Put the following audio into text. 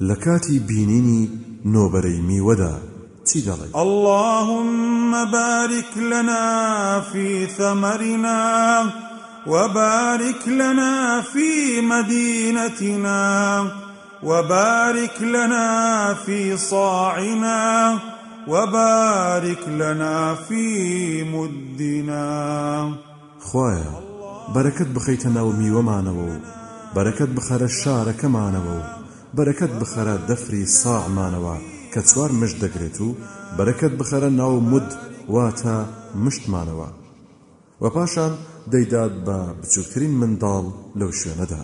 لكاتي بينيني نوبري ميودا تيدالي اللهم بارك لنا في ثمرنا وبارك لنا في مدينتنا وبارك لنا في صاعنا وبارك لنا في مدنا. خوايا بركت بخيتنا وميومانەوە بركت بخەرە شارەکەمانەوە و بەرەکەت بخەرە دەفری ساعمانەوە کە چوار مشت دەگرێت و بەرەکەت بخەرە ناو مد واتە مشتمانەوە و پاشان دەیداد بە بچووکترین منداڵ لەو شوێنەدا.